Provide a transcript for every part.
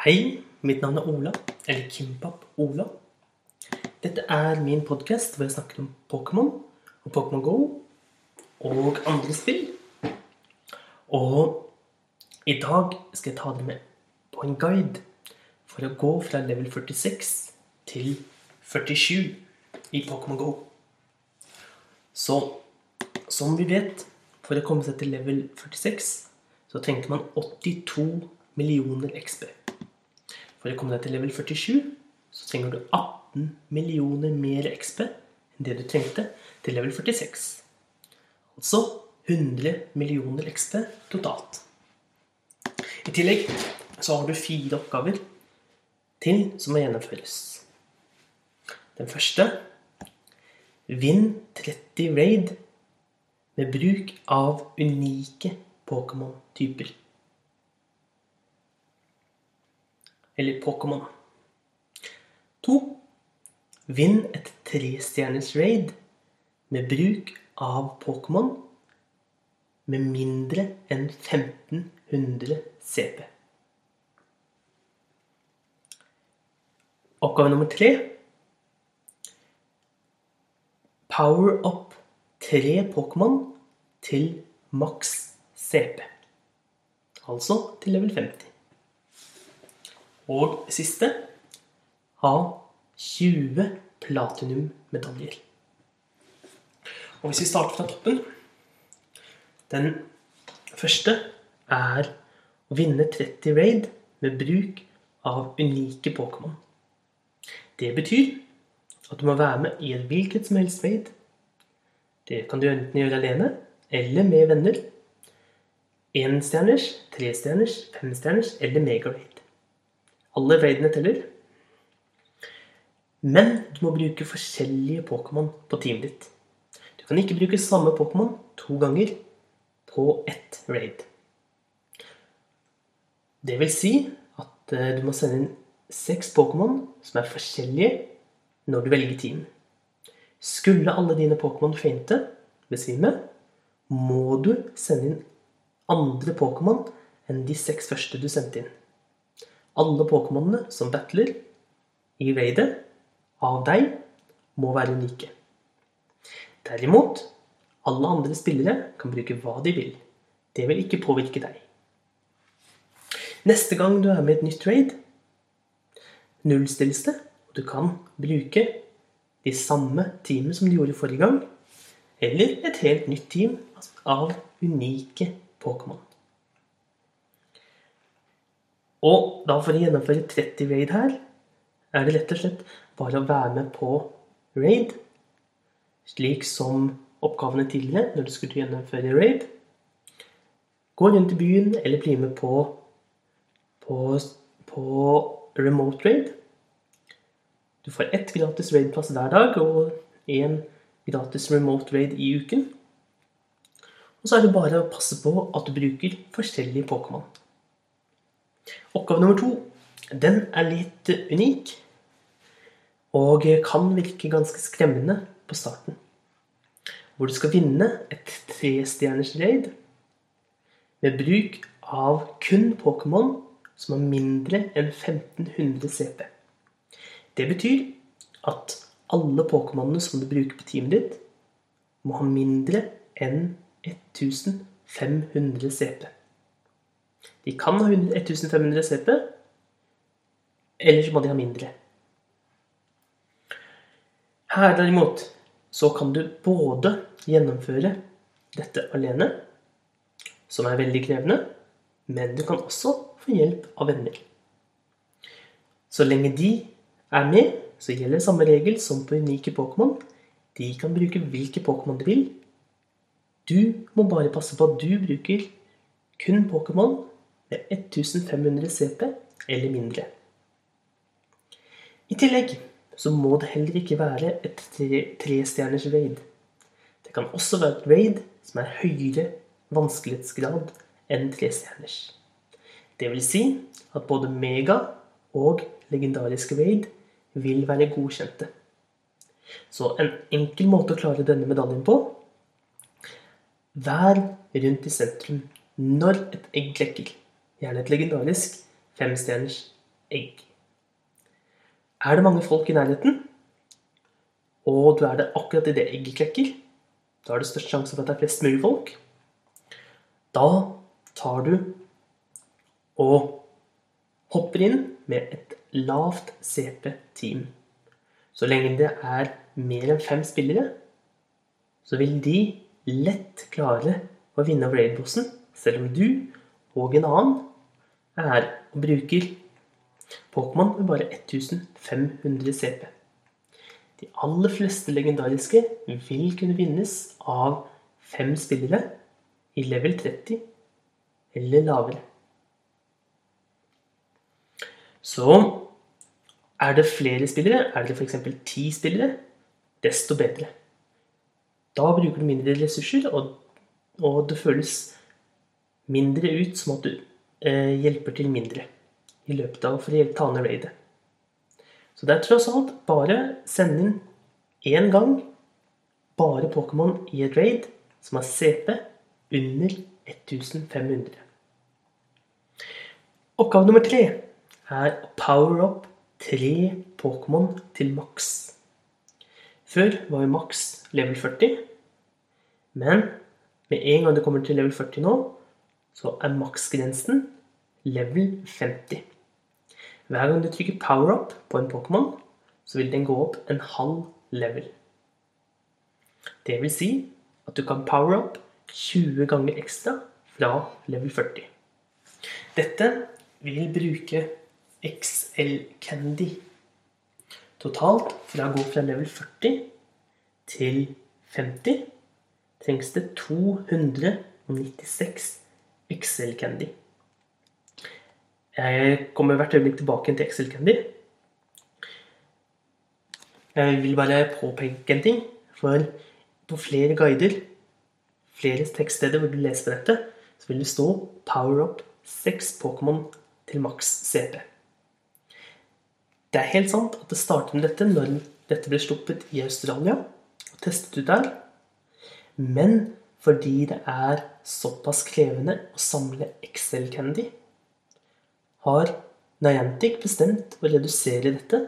Hei, mitt navn er Ola, eller Kimpap Ola. Dette er min podkast hvor jeg snakker om Pokémon og Pokémon GO og andre spill. Og i dag skal jeg ta dere med på en guide for å gå fra level 46 til 47 i Pokémon GO. Så som vi vet, for å komme seg til level 46, så trengte man 82 millioner XP. For å komme deg til level 47, så trenger du 18 millioner mer XP enn det du trengte til level 46. Altså 100 millioner XP totalt. I tillegg så har du fire oppgaver til som må gjennomføres. Den første Vinn 30 raid med bruk av unike Pokémon-typer. Eller Pokémon. To. Vinn et trestjerners raid med bruk av Pokémon med mindre enn 1500 CP. Oppgave nummer tre. Power up tre Pokémon til maks CP. Altså til level 50. Og siste ha 20 platinum-medaljer. Og hvis vi starter fra toppen Den første er å vinne 30 raid med bruk av unike Pokémon. Det betyr at du må være med i et hvilket som helst raid. Det kan du enten gjøre alene eller med venner. Enstjerners, trestjerners, femstjerners eller megaraid. Alle raidene teller. Men du må bruke forskjellige Pokémon på teamet ditt. Du kan ikke bruke samme Pokémon to ganger på ett raid. Det vil si at eh, du må sende inn seks Pokémon som er forskjellige når du velger team. Skulle alle dine Pokémon feinte, besvime, må du sende inn andre Pokémon enn de seks første du sendte inn. Alle Pokémonene som battler i raidet av deg, må være unike. Derimot, alle andre spillere kan bruke hva de vil. Det vil ikke påvirke deg. Neste gang du er med i et nytt raid, nullstilles det, og du kan bruke de samme teamene som du gjorde forrige gang, eller et helt nytt team av unike Pokémon. Og da for å gjennomføre 30 raid her, er det rett og slett bare å være med på raid, slik som oppgavene tidligere når du skulle gjennomføre raid. Gå rundt i byen eller bli med på, på, på remote raid. Du får ett gratis raid-plass hver dag og én gratis remote raid i uken. Og så er det bare å passe på at du bruker forskjellige Pokémon. Oppgave nummer to den er litt unik. Og kan virke ganske skremmende på starten. Hvor du skal vinne et trestjerners raid med bruk av kun Pokémon som har mindre enn 1500 CP. Det betyr at alle Pokémonene som du bruker på teamet ditt, må ha mindre enn 1500 CP. De kan ha 1500 CP, eller så må de ha mindre. Her derimot så kan du både gjennomføre dette alene, som er veldig krevende, men du kan også få hjelp av venner. Så lenge de er med, så gjelder samme regel som på unike Pokémon. De kan bruke hvilke Pokémon de vil. Du må bare passe på at du bruker kun Pokémon med 1500 CP eller mindre. I tillegg så må det heller ikke være et trestjerners tre raid. Det kan også være et raid som er høyere vanskelighetsgrad enn trestjerners. Det vil si at både mega og legendariske raid vil være godkjente. Så en enkel måte å klare denne medaljen på Vær rundt i sentrum når et egg klekker. Gjerne et legendarisk femstjerners egg. Er det mange folk i nærheten, og du er der akkurat idet egget klekker, da er det størst sjanse for at det er flest mulig folk. Da tar du og hopper inn med et lavt CP-team. Så lenge det er mer enn fem spillere, så vil de lett klare å vinne raid-bossen, selv om du og en annen er og bruker Pokémon med bare 1500 CP. De aller fleste legendariske vil kunne vinnes av fem spillere i level 30 eller lavere. Så er det flere spillere, er det f.eks. ti spillere, desto bedre. Da bruker du mindre ressurser, og, og det føles mindre ut som at du hjelper til mindre i løpet av for å ta ned raidet. Så det er tross alt bare send inn én gang bare Pokémon i et raid som har CP under 1500. Oppgave nummer tre er å power up tre Pokémon til maks. Før var jo maks level 40, men med en gang det kommer til level 40 nå, så er maksgrensen level 50. Hver gang du trykker power up på en Pokémon, så vil den gå opp en halv level. Det vil si at du kan power up 20 ganger ekstra fra level 40. Dette vil bruke XL Candy. Totalt, fra å gå fra level 40 til 50, trengs det 296 XL Candy. Jeg kommer hvert øyeblikk tilbake til Excel Candy. Jeg vil bare påpeke en ting. For på flere guider, flere tekststeder hvor du leser dette, så vil det stå 'Power up 6 Pokémon til maks CP'. Det er helt sant at det startet med dette når dette ble sluppet i Australia og testet ut der. Men fordi det er såpass krevende å samle Excel Candy, har Niantic bestemt å redusere dette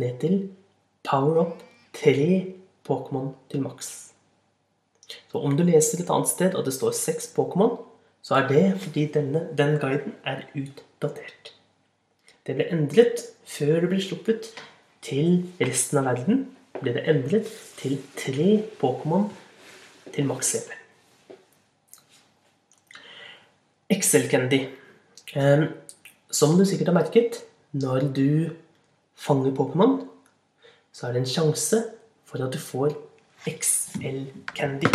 ned til power up tre Pokémon til maks. Så om du leser et annet sted at det står seks Pokémon, så er det fordi denne, den guiden er utdatert. Det ble endret før det ble sluppet til resten av verden. ble det endret til tre Pokémon til maks CP. Excel Candy. Um, som du sikkert har merket, når du fanger Pokémon, så er det en sjanse for at du får XL Candy.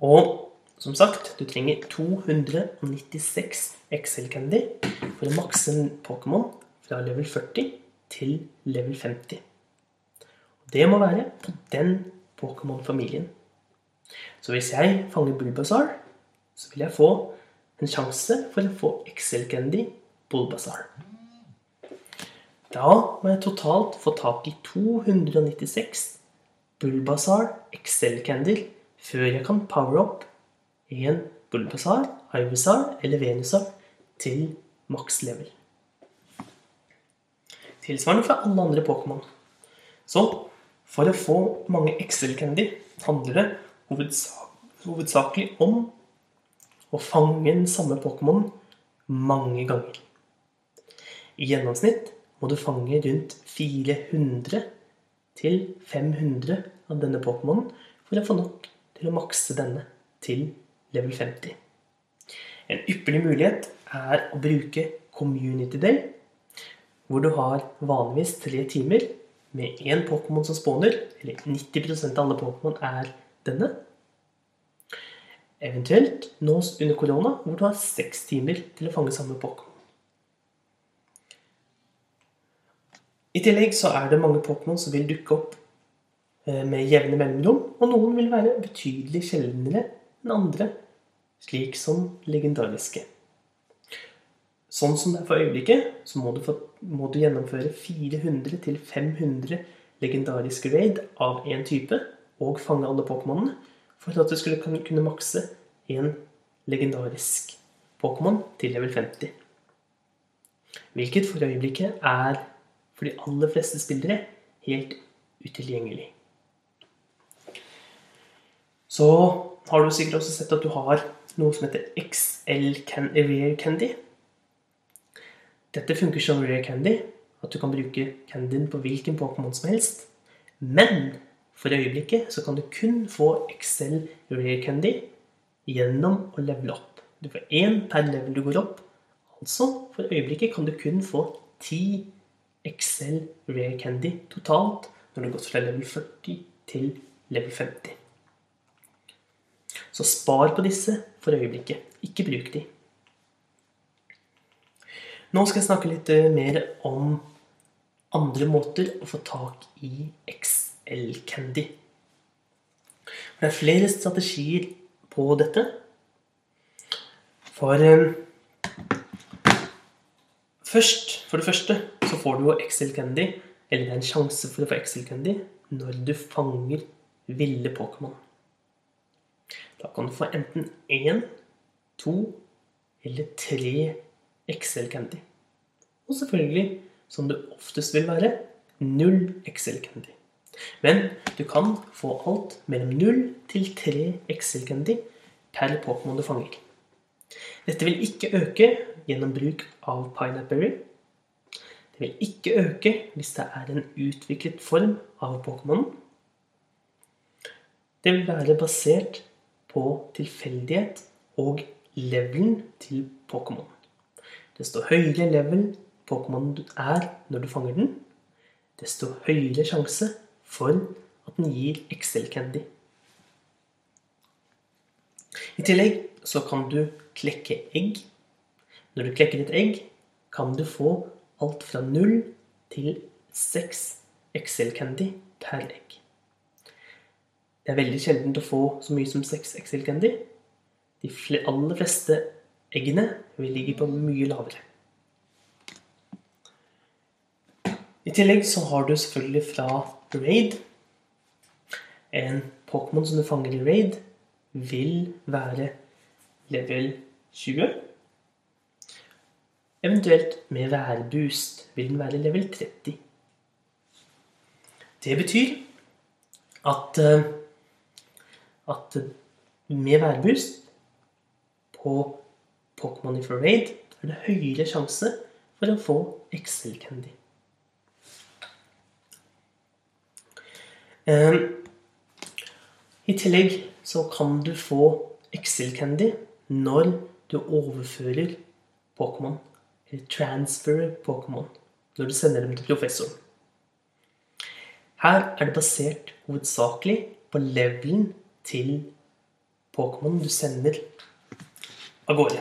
Og som sagt, du trenger 296 XL Candy for å makse en Pokémon fra level 40 til level 50. Og det må være på den Pokémon-familien. Så hvis jeg fanger Bulbasaur, så vil jeg få en sjanse for å få Excel Candy Bulbasaur. Da må jeg totalt få tak i 296 Bulbasaur Excel Candy før jeg kan power up en Bulbasaur, Ivysaur eller Venusaur til maks level. Tilsvarende for alle andre Pokémon. Så for å få mange Excel Candy handler det hovedsakelig om og fange den samme Pokémon mange ganger. I gjennomsnitt må du fange rundt 400 til 500 av denne Pokémonen for å få nok til å makse denne til level 50. En ypperlig mulighet er å bruke Community Day, hvor du har vanligvis tre timer med én Pokémon som spawner, eller 90% av alle Pokémon er denne. Eventuelt nå under korona, hvor du har seks timer til å fange samme Pokémon. I tillegg så er det mange Pokémon som vil dukke opp eh, med jevne mellomrom, og noen vil være betydelig sjeldnere enn andre, slik som legendariske. Sånn som det er for øyeblikket, så må du, få, må du gjennomføre 400-500 legendariske raid av én type og fange alle Pokémonene for at du skulle kunne makse en legendarisk Pokémon til level 50. Hvilket for øyeblikket er for de aller fleste spillere helt utilgjengelig. Så har du sikkert også sett at du har noe som heter XL Rare Candy. Dette funker som Rare Candy, at du kan bruke candyen på hvilken Pokémon som helst. Men for øyeblikket så kan du kun få Excel Rare Candy gjennom å levele opp. Du får én per level du går opp. Altså, for øyeblikket kan du kun få ti Excel Rare Candy totalt når du har gått fra level 40 til level 50. Så spar på disse for øyeblikket. Ikke bruk de. Nå skal jeg snakke litt eh, mer om andre måter å få tak i XL Candy. Det er flere strategier på dette. For eh, først, for det første så får du jo XL Candy, eller det er en sjanse for å få XL Candy, når du fanger ville Pokémon. Da kan du få enten én, to eller tre XL Candy. Og selvfølgelig, som det oftest vil være, null XL Candy. Men du kan få alt mellom null til tre Excel Candy per Pokémon du fanger. Dette vil ikke øke gjennom bruk av Pineapberry. Det vil ikke øke hvis det er en utviklet form av Pokémon. Det vil være basert på tilfeldighet og levelen til Pokémon. Desto høyere level Pokémon er når du fanger den, desto høyere sjanse for at den gir Excel Candy. I tillegg så kan du klekke egg. Når du klekker et egg, kan du få alt fra null til seks Excel Candy per egg. Det er veldig sjelden å få så mye som seks Excel Candy. De aller fleste eggene vil ligge på mye lavere. I tillegg så har du selvfølgelig fra Raid En Pokémon som du fanger i Raid, vil være level 20. Eventuelt med værboost vil den være level 30. Det betyr at uh, at med værboost på Pokémon i Raid er det høyere sjanse for å få Excel Candy. I tillegg så kan du få Excel Candy når du overfører Pokémon, eller transferer Pokémon, når du sender dem til professoren. Her er det basert hovedsakelig på levelen til Pokémon du sender av gårde.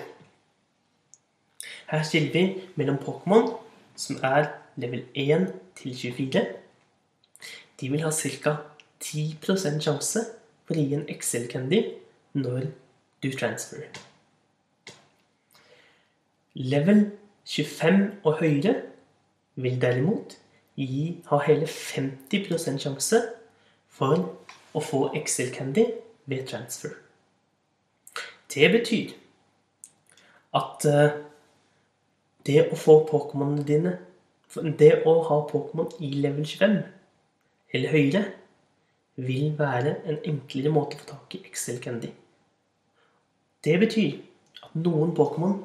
Her skiller vi mellom Pokémon som er level 1 til 24. De vil ha ca. 10 sjanse for å gi en Excel-candy når du transferer. Level 25 og høyere vil derimot gi, ha hele 50% sjanse for å få Excel Candy ved transfer. Det betyr at uh, det å få Pokémonene dine Det å ha Pokémon i level 25 eller Høyre vil være en enklere måte å få tak i Excel Candy. Det betyr at noen Pokémon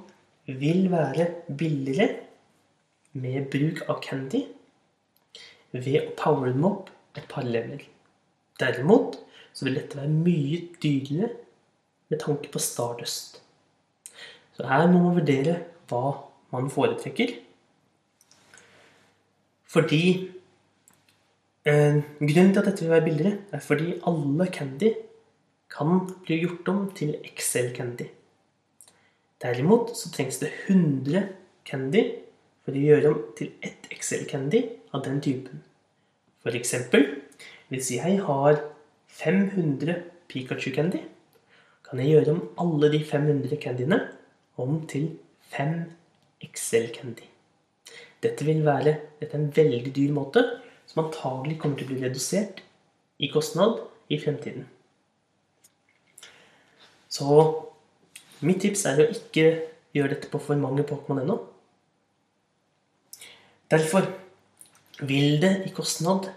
vil være billigere med bruk av Candy ved å power dem opp et par leveler. Derimot så vil dette være mye dyrere med tanke på Stardust. Så her må man vurdere hva man foretrekker. Fordi Grunnen til at dette vil være billigere, er fordi alle candy kan bli gjort om til Excel Candy. Derimot så trengs det 100 candy for å gjøre om til ett Excel Candy av den typen. For eksempel hvis jeg har 500 Pikachu-candy, kan jeg gjøre om alle de 500 candyene om til 5 Excel-candy. Dette vil være dette er en veldig dyr måte, som antagelig kommer til å bli redusert i kostnad i fremtiden. Så mitt tips er å ikke gjøre dette på for mange Pokémon ennå. Derfor vil det i kostnad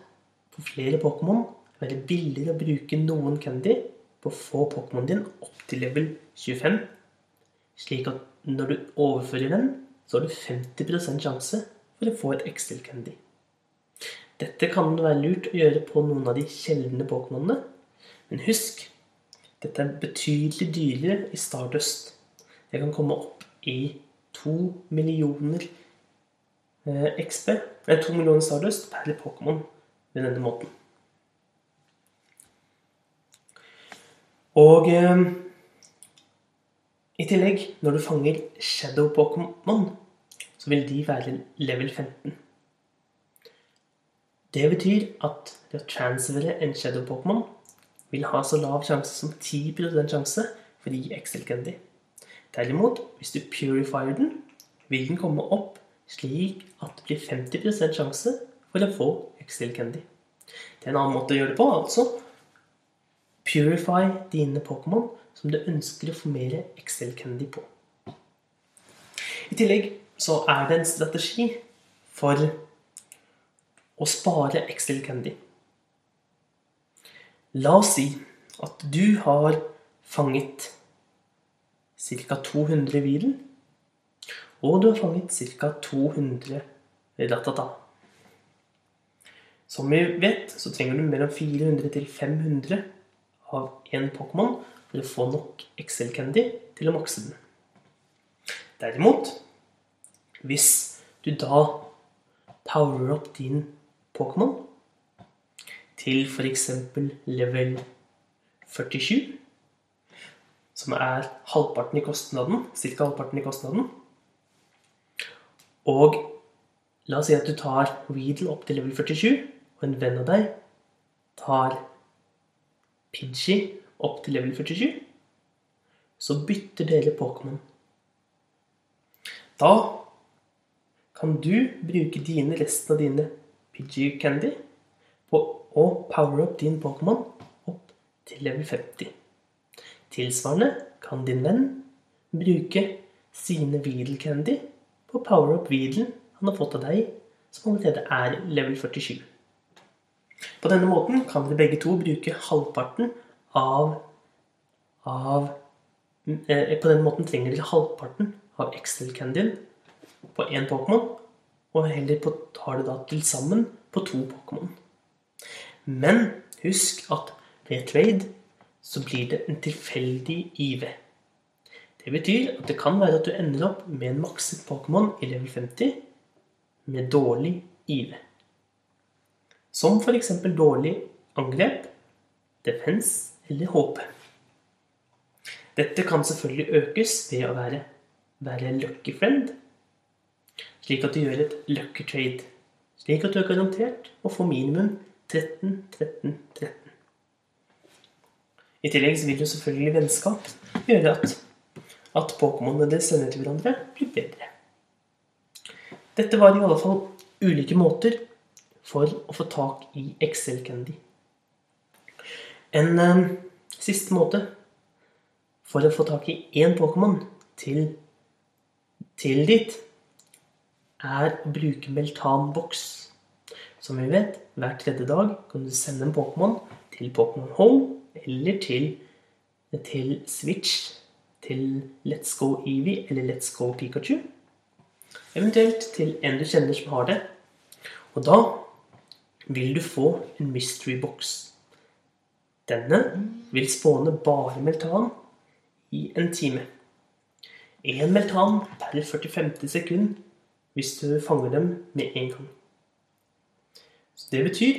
på flere Pokémon være billigere å bruke noen candy på å få Pokémon din opp til level 25, slik at når du overfører den, så har du 50% sjanse for å få et Excel Candy. Dette kan være lurt å gjøre på noen av de sjeldne Pokémonene, men husk, dette er betydelig dyrere i Stardust. Det kan komme opp i to millioner eh, XP, eller to millioner Stardust per Pokémon ved denne måten. Og eh, i tillegg, når du fanger Shadow Pokémon, så vil de være level 15. Det betyr at det å transfere en Shadow Pokémon vil ha så lav sjanse som 10% sjanse for å gi Excel Candy. Derimot, hvis du purifier den, vil den komme opp slik at det blir 50% sjanse for å få Excel Candy. Det er en annen måte å gjøre det på. altså. Purify dine Pokémon som du ønsker å få mer Excel Candy på. I tillegg så er det en strategi for å spare Excel Candy. La oss si at du har fanget ca. 200 Weedle, og du har fanget ca. 200 Ratata. Som vi vet, så trenger du mellom 400 til 500 av én Pokémon for å få nok Excel Candy til å makse den. Derimot, hvis du da power opp din Pokémon til f.eks. level 47, som er halvparten i kostnaden, ca. halvparten i kostnaden, og la oss si at du tar Weedle opp til level 47, og en venn av deg tar Pidgey opp til level 47, så bytter dere Pokémon. Da kan du bruke dine resten av dine Pidgey Candy på å power up din Pokémon opp til level 50. Tilsvarende kan din venn bruke sine Weedle Candy på å power up Weedlen han har fått av deg, som allerede er level 47. På denne måten kan dere begge to bruke halvparten av, av eh, På den måten trenger dere halvparten av Excel-candyen på én Pokémon, og heller på, tar det da til sammen på to Pokémon. Men husk at ved trade så blir det en tilfeldig IV. Det betyr at det kan være at du ender opp med en makset Pokémon i level 50 med dårlig IV. Som f.eks. dårlig angrep, defense eller HP. Dette kan selvfølgelig økes ved å være, være lucky friend, slik at du gjør et lucky trade. Slik at du er garantert å få minimum 13, 13, 13. I tillegg vil jo selvfølgelig vennskap gjøre at, at Pokémonene dere sender til hverandre, blir bedre. Dette var i alle fall ulike måter for å få tak i Excel Candy. En eh, siste måte for å få tak i én Pokémon til, til dit, er å bruke Meltan-boks. Som vi vet, hver tredje dag kan du sende en Pokémon til Pokémon Home eller til, til Switch, til Let's Go Eevee eller Let's Go Pikachu. Eventuelt til en du kjenner som har det. Og da vil du få en mystery box. Denne vil spåne bare meltan i en time. Én meltan per 45. sekund hvis du fanger dem med en gang. Så det betyr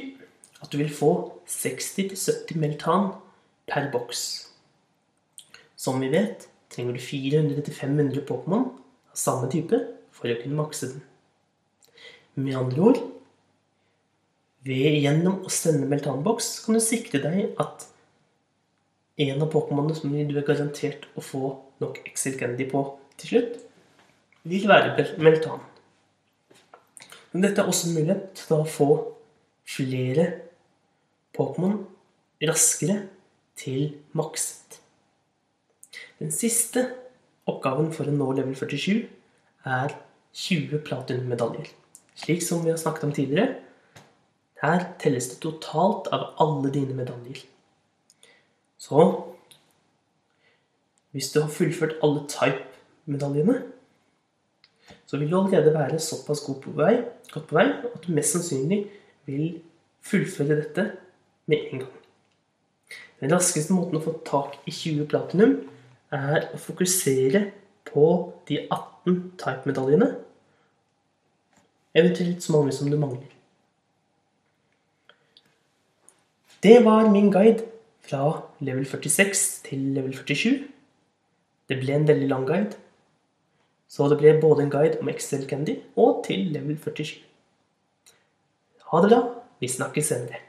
at du vil få 60-70 meltan per boks. Som vi vet, trenger du 400-500 Pokémon av samme type for å kunne makse den. Med andre ord ved gjennom å sende meltanboks kan du sikre deg at en av Pokémonene som du er garantert å få nok Exil Candy på til slutt, vil være meltan. Men dette er også en mulighet til å få flere Pokémon raskere til makset. Den siste oppgaven for å nå level 47 er 20 platinum-medaljer. Slik som vi har snakket om tidligere, her telles det totalt av alle dine medaljer. Så hvis du har fullført alle type-medaljene, så vil du allerede være såpass god på vei, godt på vei at du mest sannsynlig vil fullføre dette med en gang. Den raskeste måten å få tak i 20 platinum er å fokusere på de 18 type-medaljene, eventuelt så mange som du mangler. Det var min guide fra level 46 til level 47. Det ble en veldig lang guide, så det blir både en guide om Excel Candy og til level 47. Ha det bra. Vi snakkes senere.